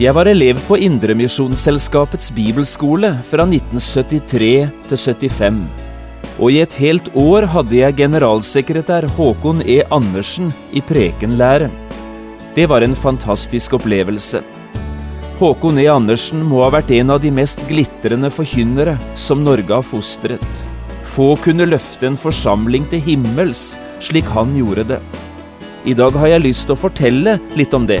Jeg var elev på Indremisjonsselskapets bibelskole fra 1973 til 75. Og i et helt år hadde jeg generalsekretær Håkon E. Andersen i prekenlære. Det var en fantastisk opplevelse. Håkon E. Andersen må ha vært en av de mest glitrende forkynnere som Norge har fostret. Få kunne løfte en forsamling til himmels slik han gjorde det. I dag har jeg lyst til å fortelle litt om det.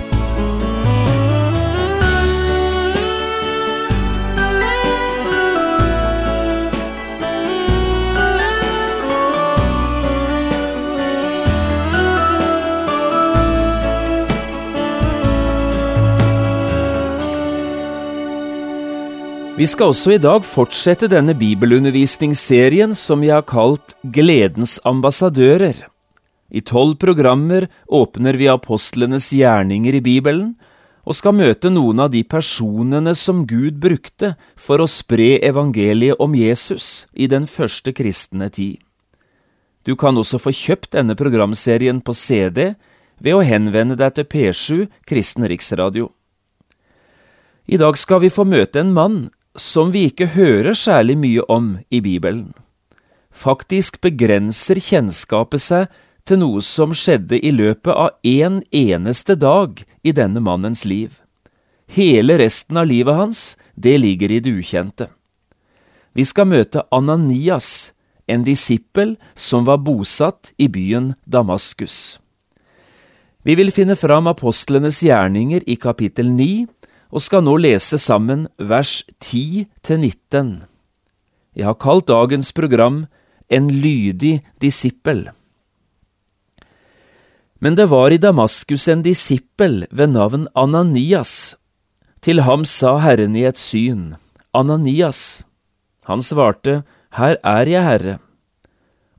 Vi skal også i dag fortsette denne bibelundervisningsserien som vi har kalt Gledens ambassadører. I tolv programmer åpner vi apostlenes gjerninger i Bibelen, og skal møte noen av de personene som Gud brukte for å spre evangeliet om Jesus i den første kristne tid. Du kan også få kjøpt denne programserien på CD ved å henvende deg til P7 Kristen Riksradio. I dag skal vi få møte en mann som vi ikke hører særlig mye om i Bibelen. Faktisk begrenser kjennskapet seg til noe som skjedde i løpet av en eneste dag i denne mannens liv. Hele resten av livet hans, det ligger i det ukjente. Vi skal møte Ananias, en disippel som var bosatt i byen Damaskus. Vi vil finne fram apostlenes gjerninger i kapittel 9, og skal nå lese sammen vers 10 til 19. Jeg har kalt dagens program En lydig disippel. Men det var i Damaskus en disippel ved navn Ananias. Til ham sa Herren i et syn, Ananias. Han svarte, Her er jeg, Herre.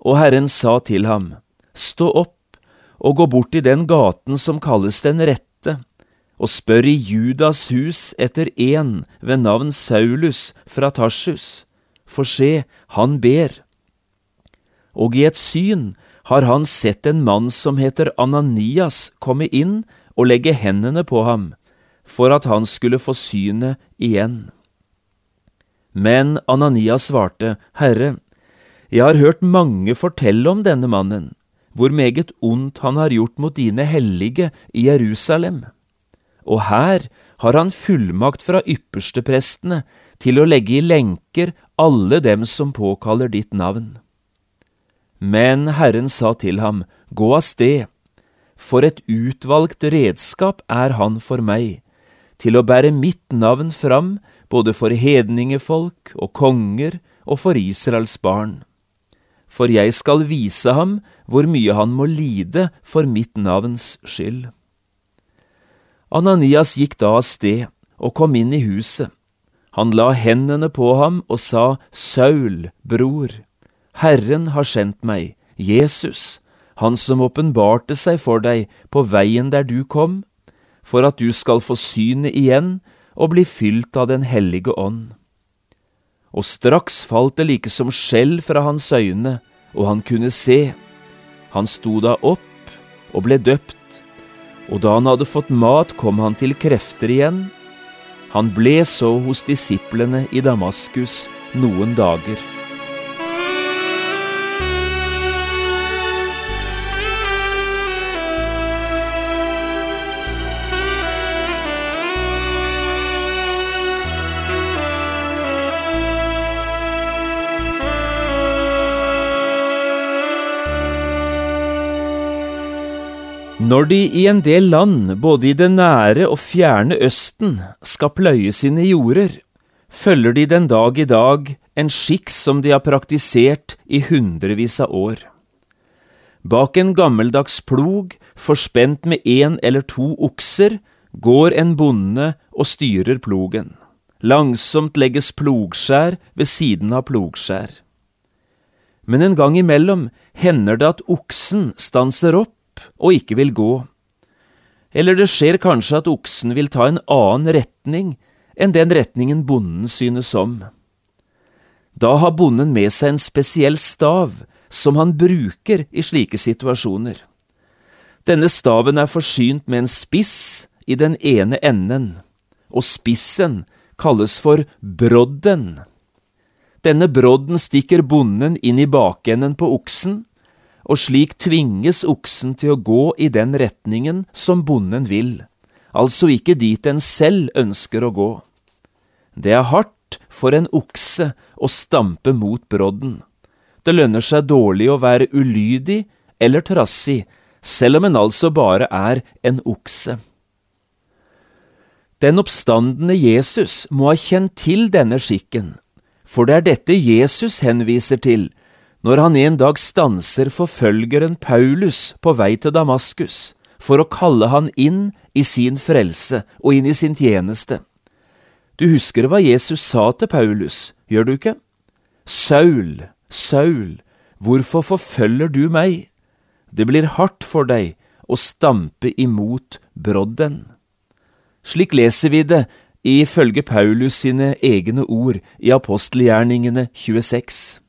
Og Herren sa til ham, Stå opp og gå bort i den gaten som kalles Den rette, og spør i Judas hus etter en ved navn Saulus fra Tarsus, for se, han ber. Og i et syn har han sett en mann som heter Ananias komme inn og legge hendene på ham, for at han skulle få synet igjen. Men Ananias svarte, Herre, jeg har hørt mange fortelle om denne mannen, hvor meget ondt han har gjort mot dine hellige i Jerusalem og her har han fullmakt fra yppersteprestene til å legge i lenker alle dem som påkaller ditt navn. Men Herren sa til ham, Gå av sted, for et utvalgt redskap er han for meg, til å bære mitt navn fram både for hedningefolk og konger og for Israels barn. For jeg skal vise ham hvor mye han må lide for mitt navns skyld. Ananias gikk da av sted og kom inn i huset. Han la hendene på ham og sa, Saul, bror, Herren har sendt meg, Jesus, han som åpenbarte seg for deg på veien der du kom, for at du skal få synet igjen og bli fylt av Den hellige ånd. Og straks falt det like som skjell fra hans øyne, og han kunne se. Han sto da opp og ble døpt og da han hadde fått mat, kom han til krefter igjen. Han ble så hos disiplene i Damaskus noen dager. Når de i en del land, både i det nære og fjerne Østen, skal pløye sine jorder, følger de den dag i dag en skikk som de har praktisert i hundrevis av år. Bak en gammeldags plog, forspent med én eller to okser, går en bonde og styrer plogen. Langsomt legges plogskjær ved siden av plogskjær. Men en gang imellom hender det at oksen stanser opp og ikke vil gå. Eller det skjer kanskje at oksen vil ta en annen retning enn den retningen bonden synes om. Da har bonden med seg en spesiell stav som han bruker i slike situasjoner. Denne staven er forsynt med en spiss i den ene enden, og spissen kalles for brodden. Denne brodden stikker bonden inn i bakenden på oksen, og slik tvinges oksen til å gå i den retningen som bonden vil, altså ikke dit den selv ønsker å gå. Det er hardt for en okse å stampe mot brodden. Det lønner seg dårlig å være ulydig eller trassig, selv om en altså bare er en okse. Den oppstandende Jesus må ha kjent til denne skikken, for det er dette Jesus henviser til når han en dag stanser forfølgeren Paulus på vei til Damaskus for å kalle han inn i sin frelse og inn i sin tjeneste. Du husker hva Jesus sa til Paulus, gjør du ikke? Saul, Saul, hvorfor forfølger du meg? Det blir hardt for deg å stampe imot brodden. Slik leser vi det ifølge Paulus sine egne ord i apostelgjerningene 26.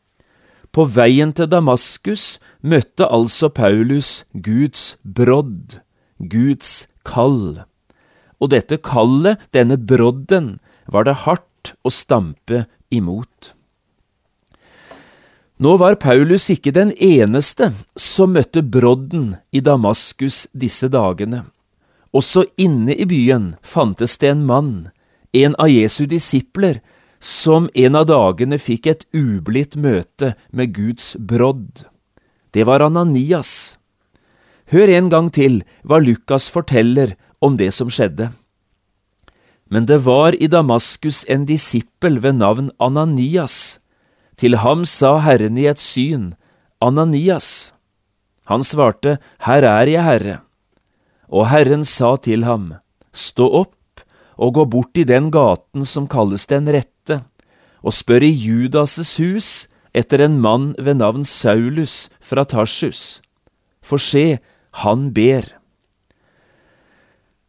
På veien til Damaskus møtte altså Paulus Guds brodd, Guds kall. Og dette kallet, denne brodden, var det hardt å stampe imot. Nå var Paulus ikke den eneste som møtte brodden i Damaskus disse dagene. Også inne i byen fantes det en mann, en av Jesu disipler, som en av dagene fikk et ublidt møte med Guds brodd. Det var Ananias. Hør en gang til hva Lukas forteller om det som skjedde. Men det var i Damaskus en disippel ved navn Ananias. Til ham sa Herren i et syn, Ananias. Han svarte, Her er jeg, Herre. Og Herren sa til ham, Stå opp og gå bort i den gaten som kalles Den rette, og spør i Judas' hus etter en mann ved navn Saulus fra Tarsus. For se, han ber.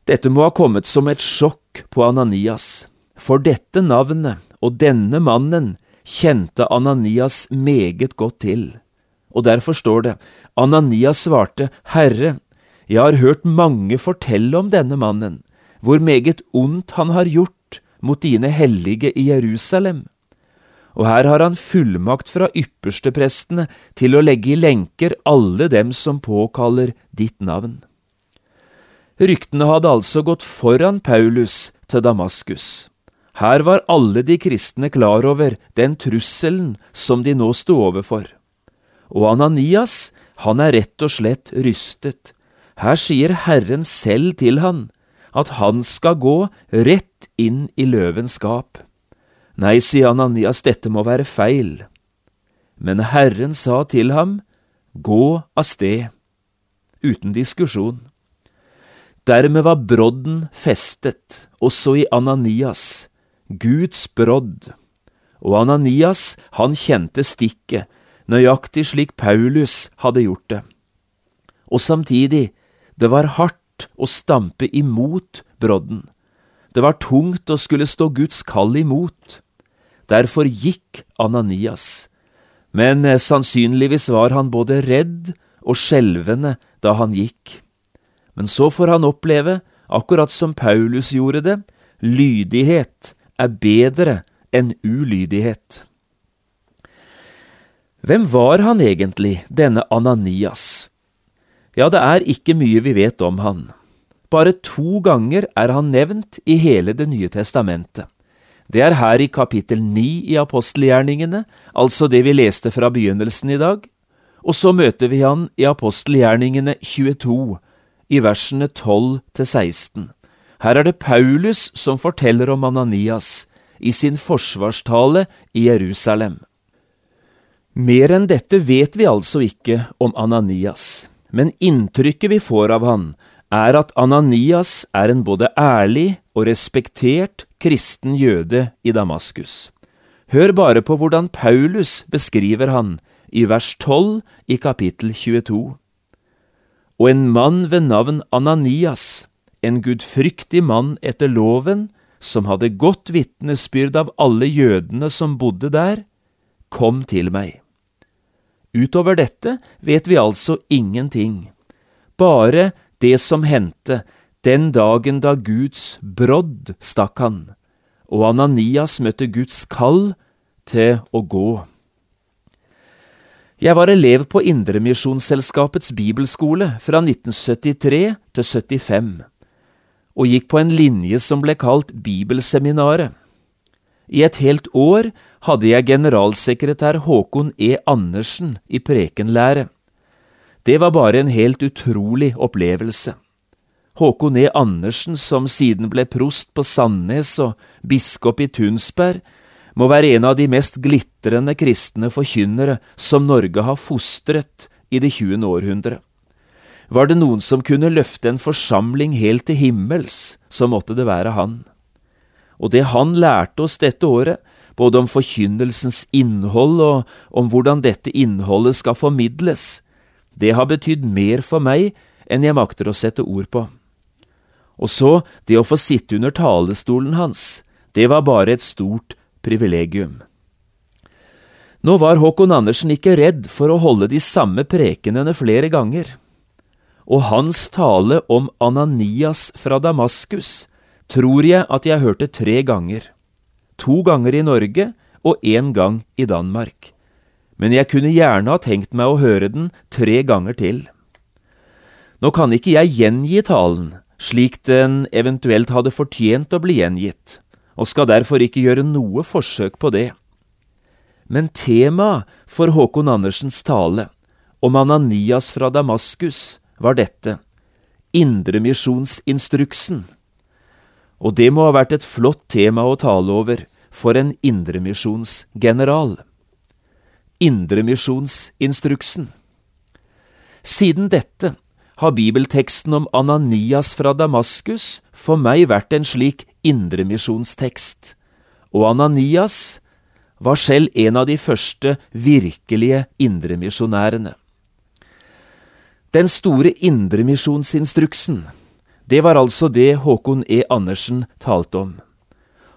Dette må ha kommet som et sjokk på Ananias, for dette navnet og denne mannen kjente Ananias meget godt til. Og derfor står det, Ananias svarte, Herre, jeg har hørt mange fortelle om denne mannen, hvor meget ondt han har gjort mot dine hellige i Jerusalem. Og her har han fullmakt fra yppersteprestene til å legge i lenker alle dem som påkaller ditt navn. Ryktene hadde altså gått foran Paulus til Damaskus. Her var alle de kristne klar over den trusselen som de nå sto overfor. Og Ananias, han er rett og slett rystet her sier Herren selv til han at han skal gå rett inn i løvens skap. Nei, sier Ananias, dette må være feil. Men Herren sa til ham, Gå av sted, uten diskusjon. Dermed var brodden festet, også i Ananias, Guds brodd. Og Ananias, han kjente stikket, nøyaktig slik Paulus hadde gjort det. Og samtidig det var hardt å stampe imot brodden. Det var tungt å skulle stå Guds kall imot. Derfor gikk Ananias, men eh, sannsynligvis var han både redd og skjelvende da han gikk. Men så får han oppleve, akkurat som Paulus gjorde det, lydighet er bedre enn ulydighet. Hvem var han egentlig, denne Ananias? Ja, det er ikke mye vi vet om han. Bare to ganger er han nevnt i hele Det nye testamentet. Det er her i kapittel ni i apostelgjerningene, altså det vi leste fra begynnelsen i dag, og så møter vi han i apostelgjerningene 22, i versene 12 til 16. Her er det Paulus som forteller om Ananias i sin forsvarstale i Jerusalem. Mer enn dette vet vi altså ikke om Ananias men inntrykket vi får av han, er at Ananias er en både ærlig og respektert kristen jøde i Damaskus. Hør bare på hvordan Paulus beskriver han i vers 12 i kapittel 22. Og en mann ved navn Ananias, en gudfryktig mann etter loven, som hadde godt vitnesbyrd av alle jødene som bodde der, kom til meg. Utover dette vet vi altså ingenting, bare det som hendte den dagen da Guds brodd stakk han, og Ananias møtte Guds kall til å gå. Jeg var elev på Indremisjonsselskapets bibelskole fra 1973 til 75, og gikk på en linje som ble kalt Bibelseminaret. I et helt år hadde jeg generalsekretær Håkon E. Andersen i prekenlære. Det var bare en helt utrolig opplevelse. Håkon E. Andersen, som siden ble prost på Sandnes og biskop i Tunsberg, må være en av de mest glitrende kristne forkynnere som Norge har fostret i det 20. århundre. Var det noen som kunne løfte en forsamling helt til himmels, så måtte det være han. Og det han lærte oss dette året, både om forkynnelsens innhold og om hvordan dette innholdet skal formidles, det har betydd mer for meg enn jeg makter å sette ord på. Og så, det å få sitte under talestolen hans, det var bare et stort privilegium. Nå var Håkon Andersen ikke redd for å holde de samme prekenene flere ganger, og hans tale om Ananias fra Damaskus tror jeg at jeg hørte tre ganger, to ganger i Norge og én gang i Danmark, men jeg kunne gjerne ha tenkt meg å høre den tre ganger til. Nå kan ikke jeg gjengi talen, slik den eventuelt hadde fortjent å bli gjengitt, og skal derfor ikke gjøre noe forsøk på det. Men temaet for Håkon Andersens tale om Ananias fra Damaskus var dette, Indremisjonsinstruksen. Og det må ha vært et flott tema å tale over for en indremisjonsgeneral. Indremisjonsinstruksen. Siden dette har bibelteksten om Ananias fra Damaskus for meg vært en slik indremisjonstekst, og Ananias var selv en av de første virkelige indremisjonærene. Den store indremisjonsinstruksen, det var altså det Håkon E. Andersen talte om.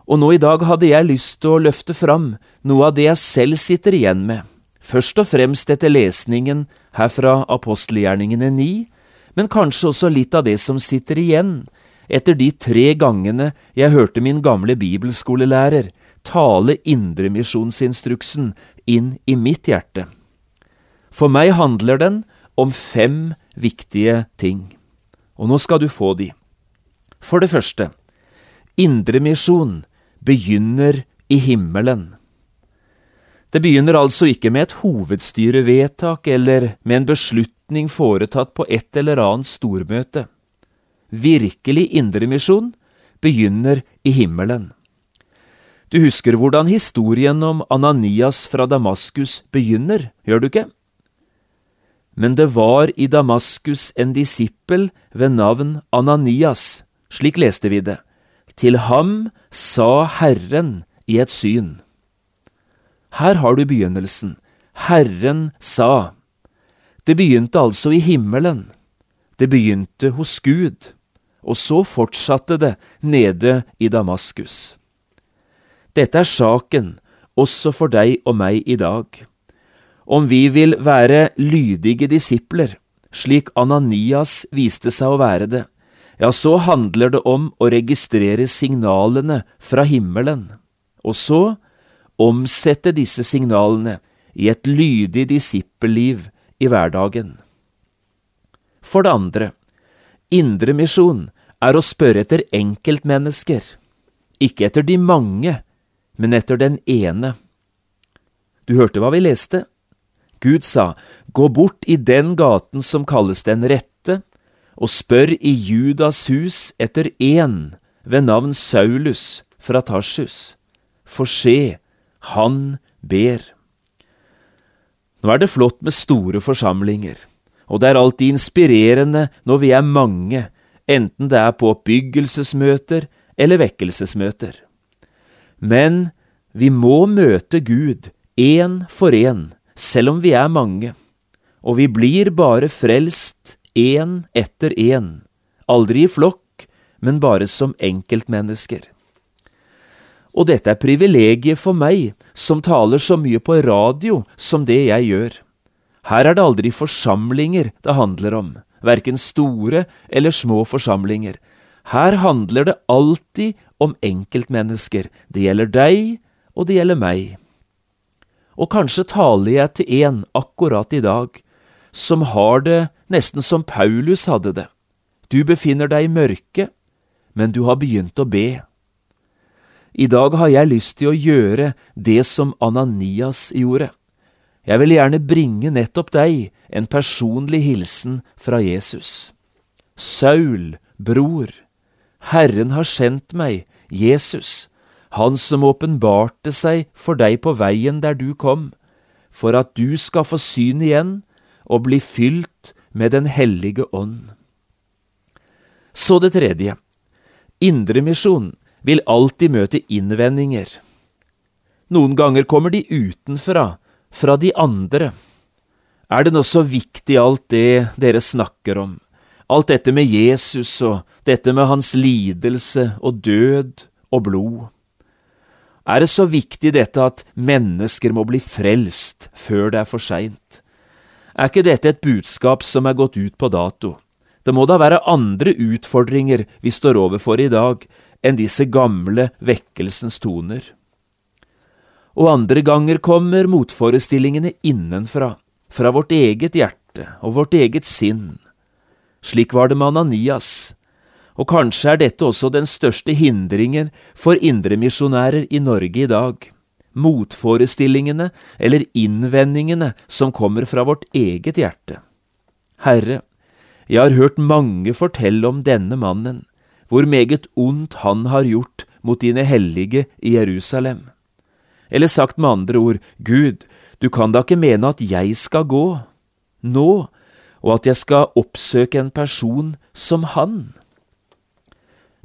Og nå i dag hadde jeg lyst til å løfte fram noe av det jeg selv sitter igjen med, først og fremst etter lesningen her fra apostelgjerningene 9, men kanskje også litt av det som sitter igjen etter de tre gangene jeg hørte min gamle bibelskolelærer tale indremisjonsinstruksen inn i mitt hjerte. For meg handler den om fem viktige ting, og nå skal du få de. For det første, indremisjon begynner i himmelen. Det begynner altså ikke med et hovedstyrevedtak eller med en beslutning foretatt på et eller annet stormøte. Virkelig indremisjon begynner i himmelen. Du husker hvordan historien om Ananias fra Damaskus begynner, gjør du ikke? Men det var i Damaskus en disippel ved navn Ananias, slik leste vi det. Til ham sa Herren i et syn. Her har du begynnelsen. Herren sa. Det begynte altså i himmelen. Det begynte hos Gud, og så fortsatte det nede i Damaskus. Dette er saken også for deg og meg i dag. Om vi vil være lydige disipler, slik Ananias viste seg å være det, ja, så handler det om å registrere signalene fra himmelen, og så omsette disse signalene i et lydig disippelliv i hverdagen. For det andre, indremisjon er å spørre etter enkeltmennesker, ikke etter de mange, men etter den ene. Du hørte hva vi leste? Gud sa, Gå bort i den gaten som kalles Den rette, og spør i Judas hus etter én ved navn Saulus fra Tarsus. For se, han ber. Nå er det flott med store forsamlinger, og det er alltid inspirerende når vi er mange, enten det er på oppbyggelsesmøter eller vekkelsesmøter. Men vi må møte Gud én for én, selv om vi er mange, og vi blir bare frelst én etter én, aldri i flokk, men bare som enkeltmennesker. Og dette er privilegiet for meg, som taler så mye på radio som det jeg gjør. Her er det aldri forsamlinger det handler om, verken store eller små forsamlinger. Her handler det alltid om enkeltmennesker. Det gjelder deg, og det gjelder meg. Og kanskje taler jeg til en akkurat i dag som har det nesten som Paulus hadde det. Du befinner deg i mørket, men du har begynt å be. I dag har jeg lyst til å gjøre det som Ananias gjorde. Jeg vil gjerne bringe nettopp deg en personlig hilsen fra Jesus. Saul, bror, Herren har sendt meg, Jesus, Han som åpenbarte seg for deg på veien der du kom, for at du skal få syn igjen og bli fylt med Den hellige ånd. Så det tredje. Indremisjon vil alltid møte innvendinger. Noen ganger kommer de utenfra, fra de andre. Er det nå så viktig alt det dere snakker om? Alt dette med Jesus og dette med hans lidelse og død og blod. Er det så viktig dette at mennesker må bli frelst før det er for seint? Er ikke dette et budskap som er gått ut på dato? Det må da være andre utfordringer vi står overfor i dag enn disse gamle vekkelsens toner. Og andre ganger kommer motforestillingene innenfra, fra vårt eget hjerte og vårt eget sinn. Slik var det med Ananias, og kanskje er dette også den største hindringen for indremisjonærer i Norge i dag. Motforestillingene eller innvendingene som kommer fra vårt eget hjerte. Herre, jeg har hørt mange fortelle om denne mannen, hvor meget ondt han har gjort mot dine hellige i Jerusalem. Eller sagt med andre ord, Gud, du kan da ikke mene at jeg skal gå, nå, og at jeg skal oppsøke en person som han.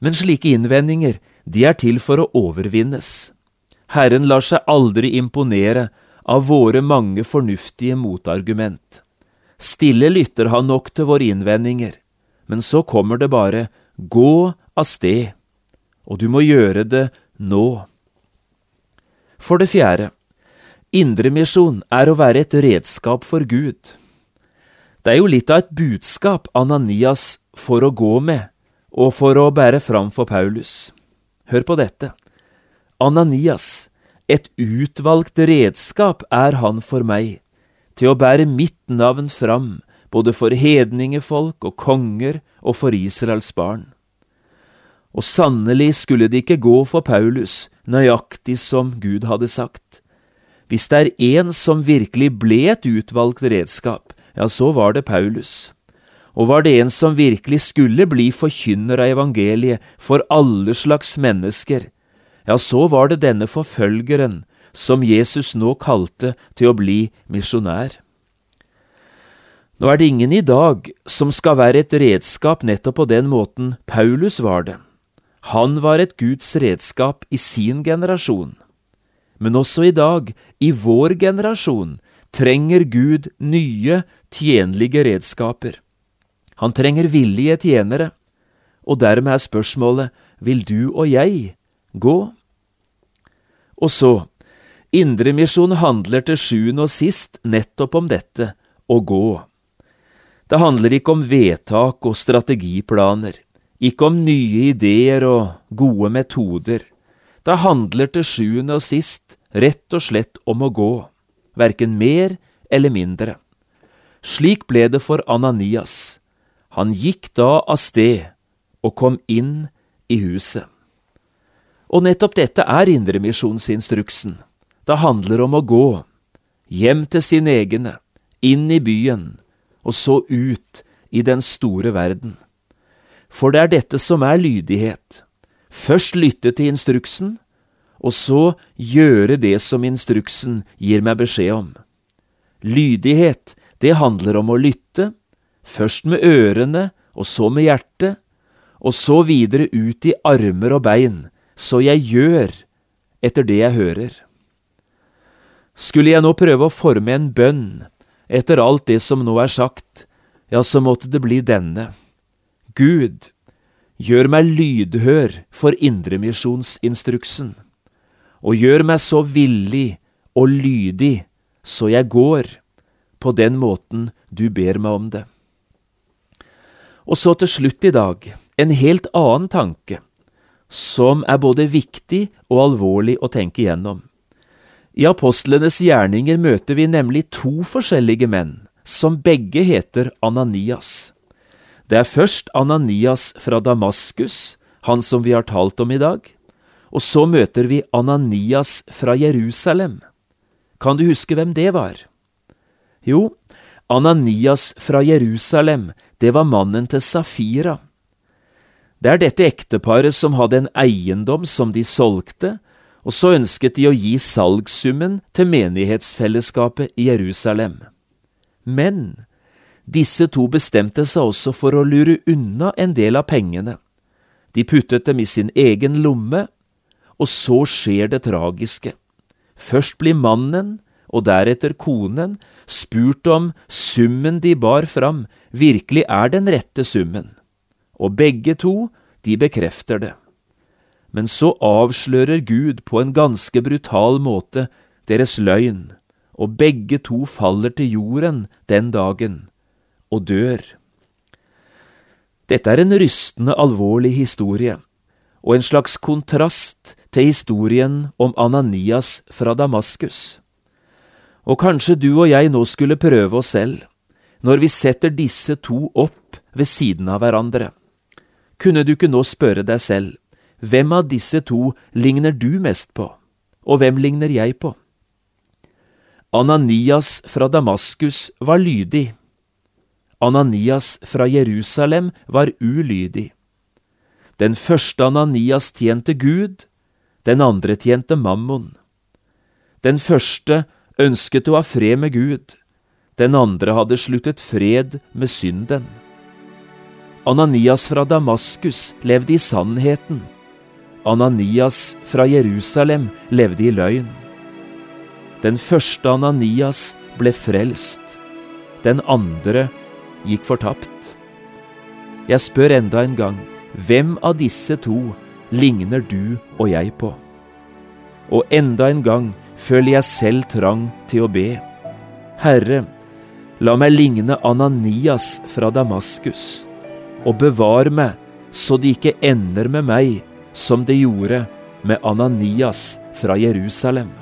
Men slike innvendinger, de er til for å overvinnes. Herren lar seg aldri imponere av våre mange fornuftige motargument. Stille lytter han nok til våre innvendinger, men så kommer det bare gå av sted, og du må gjøre det nå. For det fjerde, indremisjon er å være et redskap for Gud. Det er jo litt av et budskap Ananias får å gå med og for å bære fram for Paulus. Hør på dette. Ananias, et utvalgt redskap er han for meg, til å bære mitt navn fram, både for hedningefolk og konger og for Israels barn. Og sannelig skulle det ikke gå for Paulus, nøyaktig som Gud hadde sagt. Hvis det er en som virkelig ble et utvalgt redskap, ja, så var det Paulus og var det en som virkelig skulle bli forkynner av evangeliet for alle slags mennesker, ja, så var det denne forfølgeren som Jesus nå kalte til å bli misjonær. Nå er det ingen i dag som skal være et redskap nettopp på den måten Paulus var det. Han var et Guds redskap i sin generasjon. Men også i dag, i vår generasjon, trenger Gud nye, tjenlige redskaper. Han trenger villige tjenere, og dermed er spørsmålet vil du og jeg gå? Og så, Indremisjon handler til sjuende og sist nettopp om dette, å gå. Det handler ikke om vedtak og strategiplaner, ikke om nye ideer og gode metoder. Det handler til sjuende og sist rett og slett om å gå, verken mer eller mindre. Slik ble det for Ananias. Han gikk da av sted og kom inn i huset. Og nettopp dette er indremisjonsinstruksen. Det handler om å gå, hjem til sine egne, inn i byen, og så ut i den store verden. For det er dette som er lydighet. Først lytte til instruksen, og så gjøre det som instruksen gir meg beskjed om. Lydighet, det handler om å lytte, først med ørene og så med hjertet, og så videre ut i armer og bein, så jeg gjør etter det jeg hører. Skulle jeg nå prøve å forme en bønn etter alt det som nå er sagt, ja, så måtte det bli denne. Gud, gjør meg lydhør for indremisjonsinstruksen, og gjør meg så villig og lydig så jeg går på den måten du ber meg om det. Og så til slutt i dag en helt annen tanke, som er både viktig og alvorlig å tenke igjennom. I apostlenes gjerninger møter vi nemlig to forskjellige menn, som begge heter Ananias. Det er først Ananias fra Damaskus, han som vi har talt om i dag, og så møter vi Ananias fra Jerusalem. Kan du huske hvem det var? Jo, Ananias fra Jerusalem, det var mannen til Safira. Det er dette ekteparet som hadde en eiendom som de solgte, og så ønsket de å gi salgssummen til menighetsfellesskapet i Jerusalem. Men disse to bestemte seg også for å lure unna en del av pengene. De puttet dem i sin egen lomme, og så skjer det tragiske. Først blir mannen, og deretter konen, spurt om summen de bar fram, virkelig er den rette summen og begge to, de bekrefter det. Men så avslører Gud på en ganske brutal måte deres løgn, og begge to faller til jorden den dagen og dør. Dette er en rystende alvorlig historie, og en slags kontrast til historien om Ananias fra Damaskus. Og kanskje du og jeg nå skulle prøve oss selv, når vi setter disse to opp ved siden av hverandre. Kunne du ikke nå spørre deg selv, hvem av disse to ligner du mest på, og hvem ligner jeg på? Ananias fra Damaskus var lydig. Ananias fra Jerusalem var ulydig. Den første Ananias tjente Gud, den andre tjente Mammon. Den første ønsket å ha fred med Gud, den andre hadde sluttet fred med synden. Ananias fra Damaskus levde i sannheten. Ananias fra Jerusalem levde i løgn. Den første Ananias ble frelst. Den andre gikk fortapt. Jeg spør enda en gang, hvem av disse to ligner du og jeg på? Og enda en gang føler jeg selv trang til å be. Herre, la meg ligne Ananias fra Damaskus og bevar meg så det ikke ender med meg som det gjorde med Ananias fra Jerusalem.